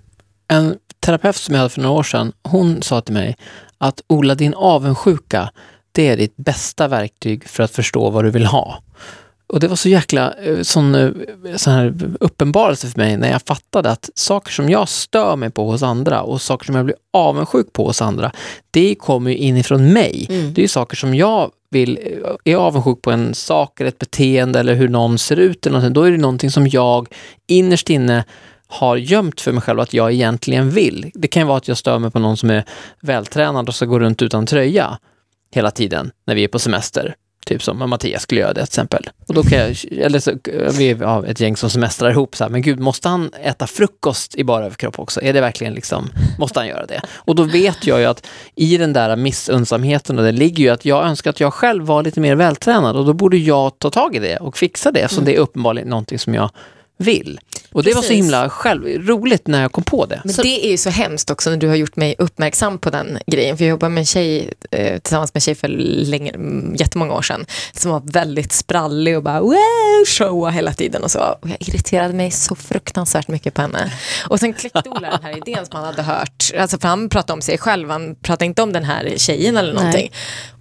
En terapeut som jag hade för några år sedan, hon sa till mig att Ola, din avundsjuka, det är ditt bästa verktyg för att förstå vad du vill ha. Och det var så jäkla eh, sån, eh, sån här uppenbarelse för mig när jag fattade att saker som jag stör mig på hos andra och saker som jag blir avundsjuk på hos andra, det kommer ju inifrån mig. Mm. Det är ju saker som jag vill, är avundsjuk på en sak eller ett beteende eller hur någon ser ut eller någonting, då är det någonting som jag innerst inne har gömt för mig själv att jag egentligen vill. Det kan ju vara att jag stör mig på någon som är vältränad och så går runt utan tröja hela tiden när vi är på semester. Typ som Mattias skulle göra det till exempel. Och då kan jag, eller så, vi har ett gäng som semestrar ihop så här, men gud, måste han äta frukost i bara överkropp också? Är det verkligen liksom, måste han göra det? Och då vet jag ju att i den där missunnsamheten, det ligger ju att jag önskar att jag själv var lite mer vältränad och då borde jag ta tag i det och fixa det, eftersom Mm. det är uppenbarligen någonting som jag vill. Och det var så Precis. himla själv, roligt när jag kom på det. Men Så- det är ju så hemskt också när du har gjort mig uppmärksam på den grejen. För jag jobbade med en tjej eh, tillsammans med en tjej för länge, mm, jättemånga år sedan. Som var väldigt sprallig och bara wow, showa hela tiden och så. Och jag irriterade mig så fruktansvärt mycket på henne. Och sen kläckte Ola den här idén som han hade hört. Alltså för han pratade om sig själv, han pratade inte om den här tjejen eller någonting.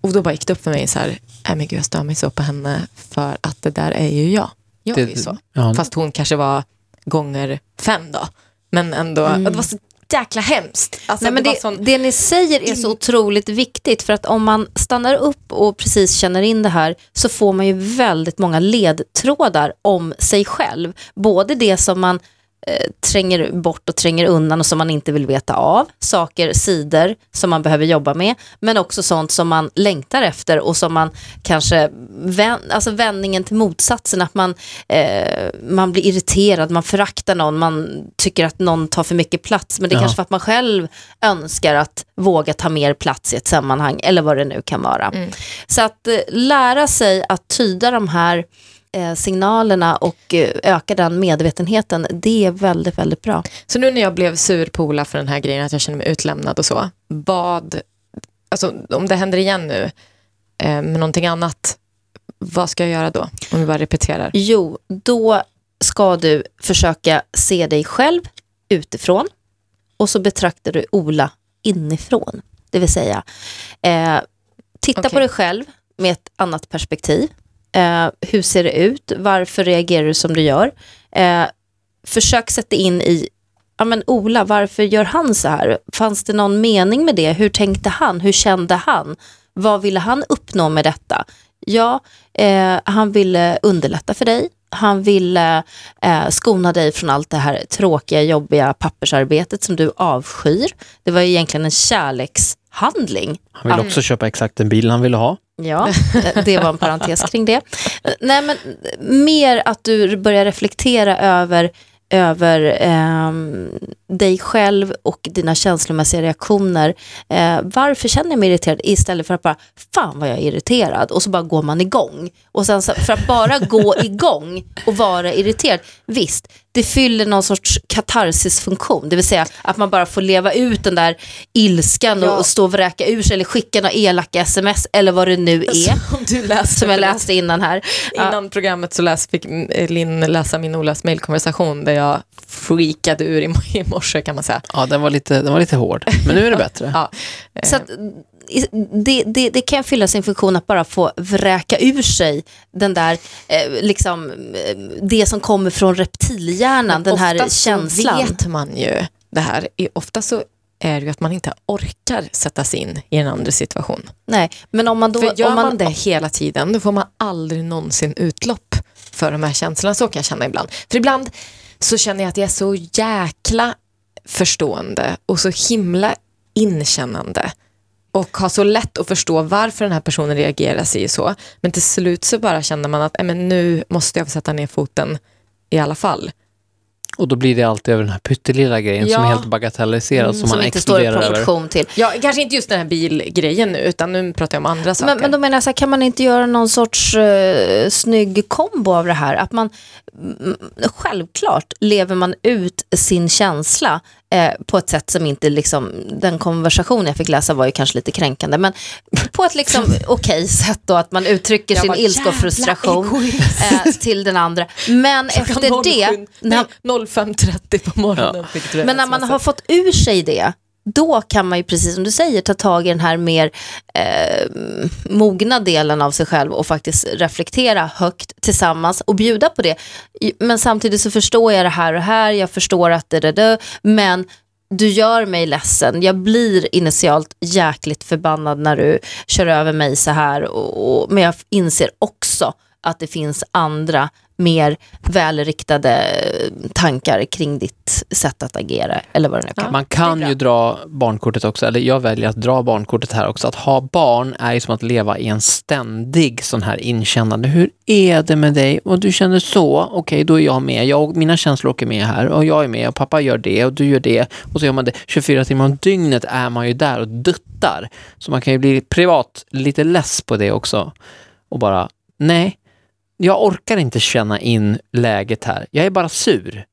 Och då bara gick det upp för mig så här, nej men gud jag stör mig så på henne för att det där är ju jag. Jag är ju så. ja. Fast hon kanske var gånger fem då. Men ändå, och det var så jäkla hemskt. Alltså, Nej, men det, det, sån, det ni säger är så otroligt viktigt för att om man stannar upp och precis känner in det här så får man ju väldigt många ledtrådar om sig själv. Både det som man eh, tränger bort och tränger undan och som man inte vill veta av, saker, sidor som man behöver jobba med, men också sånt som man längtar efter och som man kanske, vän, alltså vändningen till motsatsen, att man, eh, man blir irriterad, man föraktar någon, man tycker att någon tar för mycket plats, men det är Ja. kanske för att man själv önskar att våga ta mer plats i ett sammanhang, eller vad det nu kan vara. Mm. Så att eh, lära sig att tyda de här eh, signalerna och eh, öka den medvetenheten, det är väldigt, väldigt bra. så nu när jag blev sur på Ola för den här grejen, att jag känner mig utlämnad och så. Vad, alltså om det händer igen nu eh, med någonting annat, vad ska jag göra då? Om vi bara repeterar. Jo, då ska du försöka se dig själv utifrån och så betraktar du Ola inifrån. Det vill säga, eh, titta Okej. på dig själv med ett annat perspektiv. Eh, hur ser det ut? Varför reagerar du som du gör? Eh, försök sätta in i, ja men Ola, varför gör han så här? Fanns det någon mening med det? Hur tänkte han? Hur kände han? Vad ville han uppnå med detta? Ja, eh, han ville underlätta för dig. Han ville eh, skona dig från allt det här tråkiga, jobbiga pappersarbetet som du avskyr. Det var egentligen en kärleks kärlekshandling. Han ville också köpa exakt den bilen han ville ha. Ja, det var en parentes kring det. Nej, men mer att du börjar reflektera över, över ehm, dig själv och dina känslomässiga reaktioner. Eh, varför känner jag mig irriterad istället för att bara, fan vad jag är irriterad och så bara går man igång. Och sen för att bara gå igång och vara irriterad, visst, det fyller någon sorts katarsisfunktion, det vill säga att man bara får leva ut den där ilskan och, Ja. och stå och vräka ur sig eller skicka några elaka sms eller vad det nu är. Om du läste Som jag läste innan här. Ja, Innan programmet så läs, fick Linn läsa min Olas mejlkonversation där jag freakade ur i, morse kan man säga. Ja, den var lite, den var lite hård, men nu är det bättre. Ja. så att, i- det, det, det kan fylla sin funktion att bara få vräka ur sig den där, eh, liksom, eh, det som kommer från reptilhjärnan, den här känslan. så vet man ju det här. Ofta så är det ju att man inte orkar sätta sig in i en andra situation. Nej, men om man då... För gör om man, det hela tiden, då får man aldrig någonsin utlopp för de här känslorna. Så kan jag känna ibland. För ibland så känner jag att jag är så jäkla förstående och så himla inkännande och har så lätt att förstå varför den här personen reagerar sig så. Men till slut så bara känner man att "Nej, men nu måste jag få sätta ner foten i alla fall. Och då blir det alltid över den här pyttelilla grejen som Ja. är helt bagatelliserad, som man som inte står i exploderar över. proportion till. Ja, kanske inte just den här bilgrejen nu, utan nu pratar jag om andra saker. Men, men då menar jag så här, kan man inte göra någon sorts uh, snygg kombo av det här? Att man, mm, självklart lever man ut sin känsla eh, på ett sätt som inte liksom, den konversation jag fick läsa var ju kanske lite kränkande, men på ett liksom okej sätt då att man uttrycker Jag sin bara, ilska och "Jävla frustration egoist." eh, till den andra. Men efter det, när, Nej, 05.30 på morgonen fick du det men när man har fått ur sig det, då kan man ju precis som du säger ta tag i den här mer eh, mogna delen av sig själv och faktiskt reflektera högt tillsammans och bjuda på det. Men samtidigt så förstår jag det här och här, jag förstår att det, det, det men du gör mig ledsen, jag blir initialt jäkligt förbannad när du kör över mig så här, och, och, men jag inser också att det finns andra mer välriktade tankar kring ditt sätt att agera eller vad det nu kan vara. Man kan ju dra barnkortet också, eller jag väljer att dra barnkortet här också. Att ha barn är ju som att leva i en ständig sån här inkännande. Hur är det med dig? Och du känner så, okej då är jag med. Jag och mina känslor åker med här och jag är med och pappa gör det och du gör det. Och så gör man det 24 timmar om dygnet är man ju där och duttar. Så man kan ju bli privat lite less på det också. Och bara, nej, jag orkar inte känna in läget här. Jag är bara sur.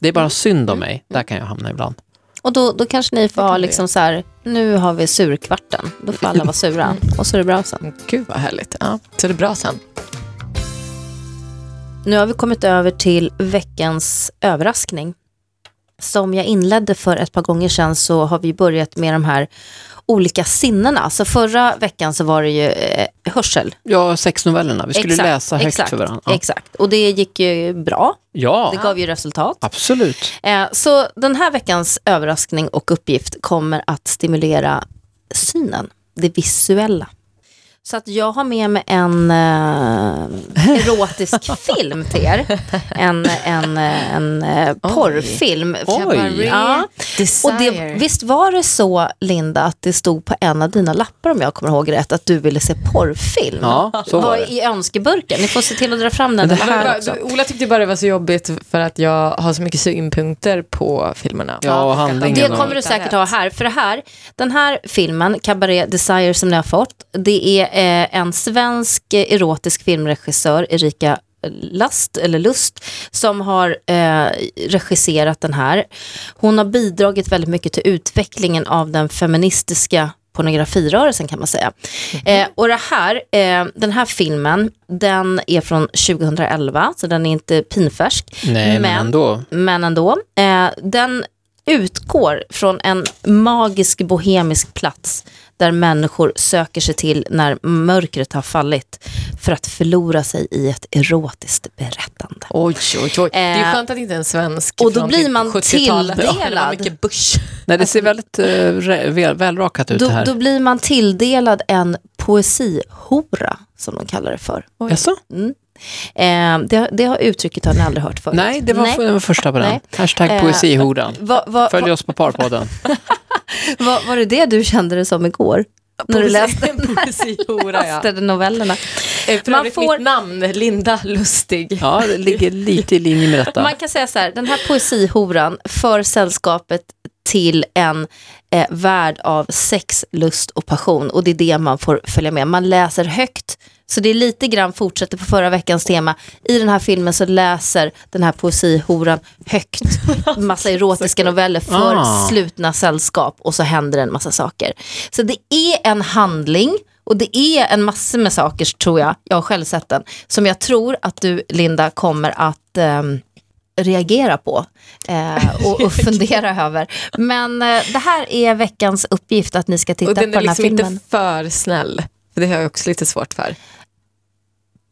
Det är bara synd om mig. Där kan jag hamna ibland. Och då, då kanske ni får ha liksom så här, nu har vi surkvarten, då får alla vara sura och så är det bra sen. Gud vad härligt. Ja. Så det är bra sen. Nu har vi kommit över till veckans överraskning. Som jag inledde för ett par gånger sedan så har vi börjat med de här olika sinnena. Så förra veckan så var det ju eh, hörsel. Ja, sexnovellerna. Vi skulle Exakt, läsa högt exakt, för varandra. Ja. Exakt, och det gick ju bra. Ja, Det gav ju resultat. absolut. Eh, så den här veckans överraskning och uppgift kommer att stimulera synen, det visuella. Så att jag har med mig en eh, erotisk film till er. En, en, eh, en eh, porrfilm. Oj. Ja. Och det, visst var det så, Linda, att det stod på en av dina lappar, om jag kommer ihåg rätt, att du ville se porrfilm? Ja, så var det. i önskeburken? Ni får se till att dra fram den. Det här också. Ola tyckte bara det var så jobbigt för att jag har så mycket synpunkter på filmerna. Ja, och handlingen. Det kommer du säkert ha här. För det här, den här filmen, Cabaret Desire som ni har fått, det är eh, en svensk erotisk filmregissör, Erika Last, eller Lust, som har eh, regisserat den här. Hon har bidragit väldigt mycket till utvecklingen av den feministiska pornografirörelsen kan man säga. Eh, och det här, eh, den här filmen, den är från 2011, så den är inte pinfärsk. Nej, men, Men- ändå. Men ändå. Eh, den utgår från en magisk bohemisk plats där människor söker sig till när mörkret har fallit för att förlora sig i ett erotiskt berättande. Oj, oj, oj. Det är ju Eh, skönt att det inte är en svensk och då blir typ man 70-talet. tilldelad. Ja, mycket bush. Nej, det ser väldigt uh, väl, välrakat ut Då, här. då blir man tilldelad en poesihora, som de kallar det för. Jaså? Eh, det, det har uttrycket har ni aldrig hört förut. Nej, det var Nej. den första på den. Nej. Hashtag Eh, poesihoran. Va, va, Följ va, oss på Parpodden. va, var det det du kände det som igår? När du läste, Poesihora, ja. läste nåvellerna? Eh, För Man får- mitt namn, Linda Lustig. Ja, det ligger lite i linje med detta. Man kan säga så här, den här poesihoran för sällskapet till en eh, värld av sex, lust och passion. Och det är det man får följa med. Man läser högt. Så det är lite grann, fortsätter på förra veckans tema. I den här filmen så läser den här poesihoran högt. Massa erotiska noveller för Ah. slutna sällskap. Och så händer en massa saker. Så det är en handling. Och det är en massa med saker tror jag, jag har själv sett den, som jag tror att du Linda kommer att ehm, reagera på eh, och, och fundera över. Men eh, det här är veckans uppgift att ni ska titta Och den på är den här liksom filmen. inte för snäll. För det har jag också lite svårt för.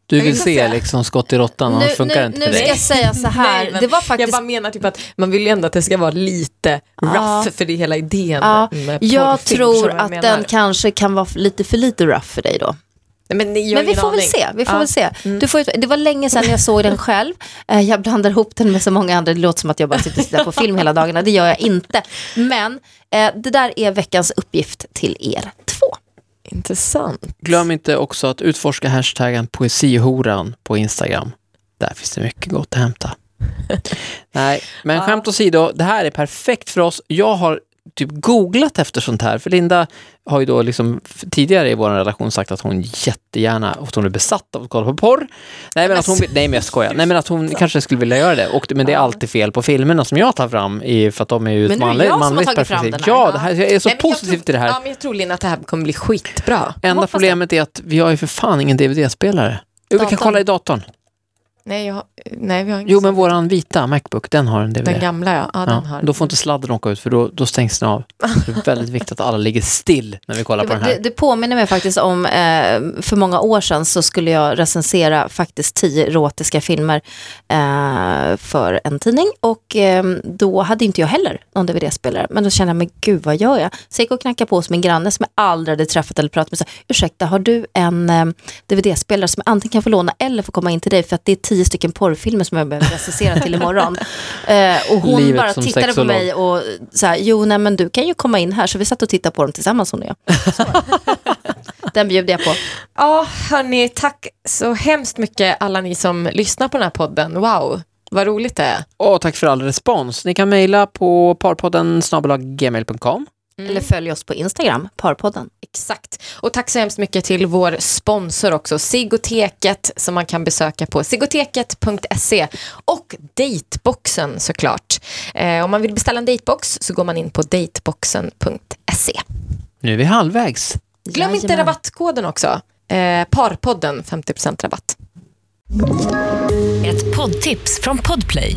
Du Jag vill se säga- liksom skott i råttan, annars funkar det inte nu för ska dig. jag säga så här, Nej, men det var Jag faktiskt bara menar typ att man vill ju ändå att det ska vara lite rough, för det är hela idén Ja, med jag tror jag att menar. den kanske kan vara lite för lite rough för dig då. Nej, Men, jag Men vi får väl aning. se. Vi får Ja. väl se. Mm. Du får, det var länge sedan jag såg den själv. Eh, Jag blandar ihop den med så många andra. Det låter som att jag bara sitter och tittar på film hela dagarna. Det gör jag inte. Men eh, det där är veckans uppgift till er två. Intressant. Glöm inte också att utforska hashtaggen poesihoran på Instagram. Där finns det mycket gott att hämta. Nej, men skämt åsido, det här är perfekt för oss. Jag har typ googlat efter sånt här, för Linda har ju då liksom tidigare i vår relation sagt att hon jättegärna, att hon är besatt av att kolla på porr. Nej men att hon, nej men jag skojar, nej men att hon kanske skulle vilja göra det. Och, men det är alltid fel på filmerna som jag tar fram, i, för att de är ju Men ett nu är det manligt, jag som har manligt tagit fram perspektiv. den här. Ja, det här, jag är så Nej, men positiv tror- till det här. Ja, men jag tror Lina att det här kommer bli skitbra. Enda problemet är att vi har ju för fan ingen DVD-spelare. Jo, vi kan kolla i datorn. Nej, jag, nej vi har ingen Jo, men våran vita Macbook, den har en DVD. Den gamla ja. ja, den Ja, har. då får inte sladden åka ut för då, då stängs den av. Så det är väldigt viktigt att alla ligger still när vi kollar på Det, den det, här. det påminner mig faktiskt om, eh, för många år sedan så skulle jag recensera faktiskt tio erotiska filmer eh, för en tidning. Och eh, då hade inte jag heller någon DVD-spelare. Men då kände jag, men gud vad gör jag? Så jag gick och knackade på hos min granne som jag aldrig hade träffat eller pratat med. Så, Ursäkta, har du en eh, DVD-spelare som jag antingen kan få låna eller få komma in till dig? För att det är tio stycken porrfilmer som jag behöver recensera till imorgon. Eh, och hon Livet bara tittade på sexolog. mig och här, jo nej men du kan ju komma in här. Så vi satt och tittade på dem tillsammans hon och jag. Den bjuder jag på. Ja, hörni, tack så hemskt mycket alla ni som lyssnar på den här podden. Wow, vad roligt det är. Och tack för all respons. Ni kan mejla på parpodden gmail.com. Eller följ oss på Instagram, Parpodden. Exakt. Och tack så hemskt mycket till vår sponsor också, Sigoteket, som man kan besöka på sigoteket.se och Dateboxen såklart. Eh, om man vill beställa en datebox så går man in på dateboxen.se. Nu är vi halvvägs. Glöm inte Jajamän. rabattkoden också. Eh, Parpodden, 50% rabatt. Ett poddtips från Podplay.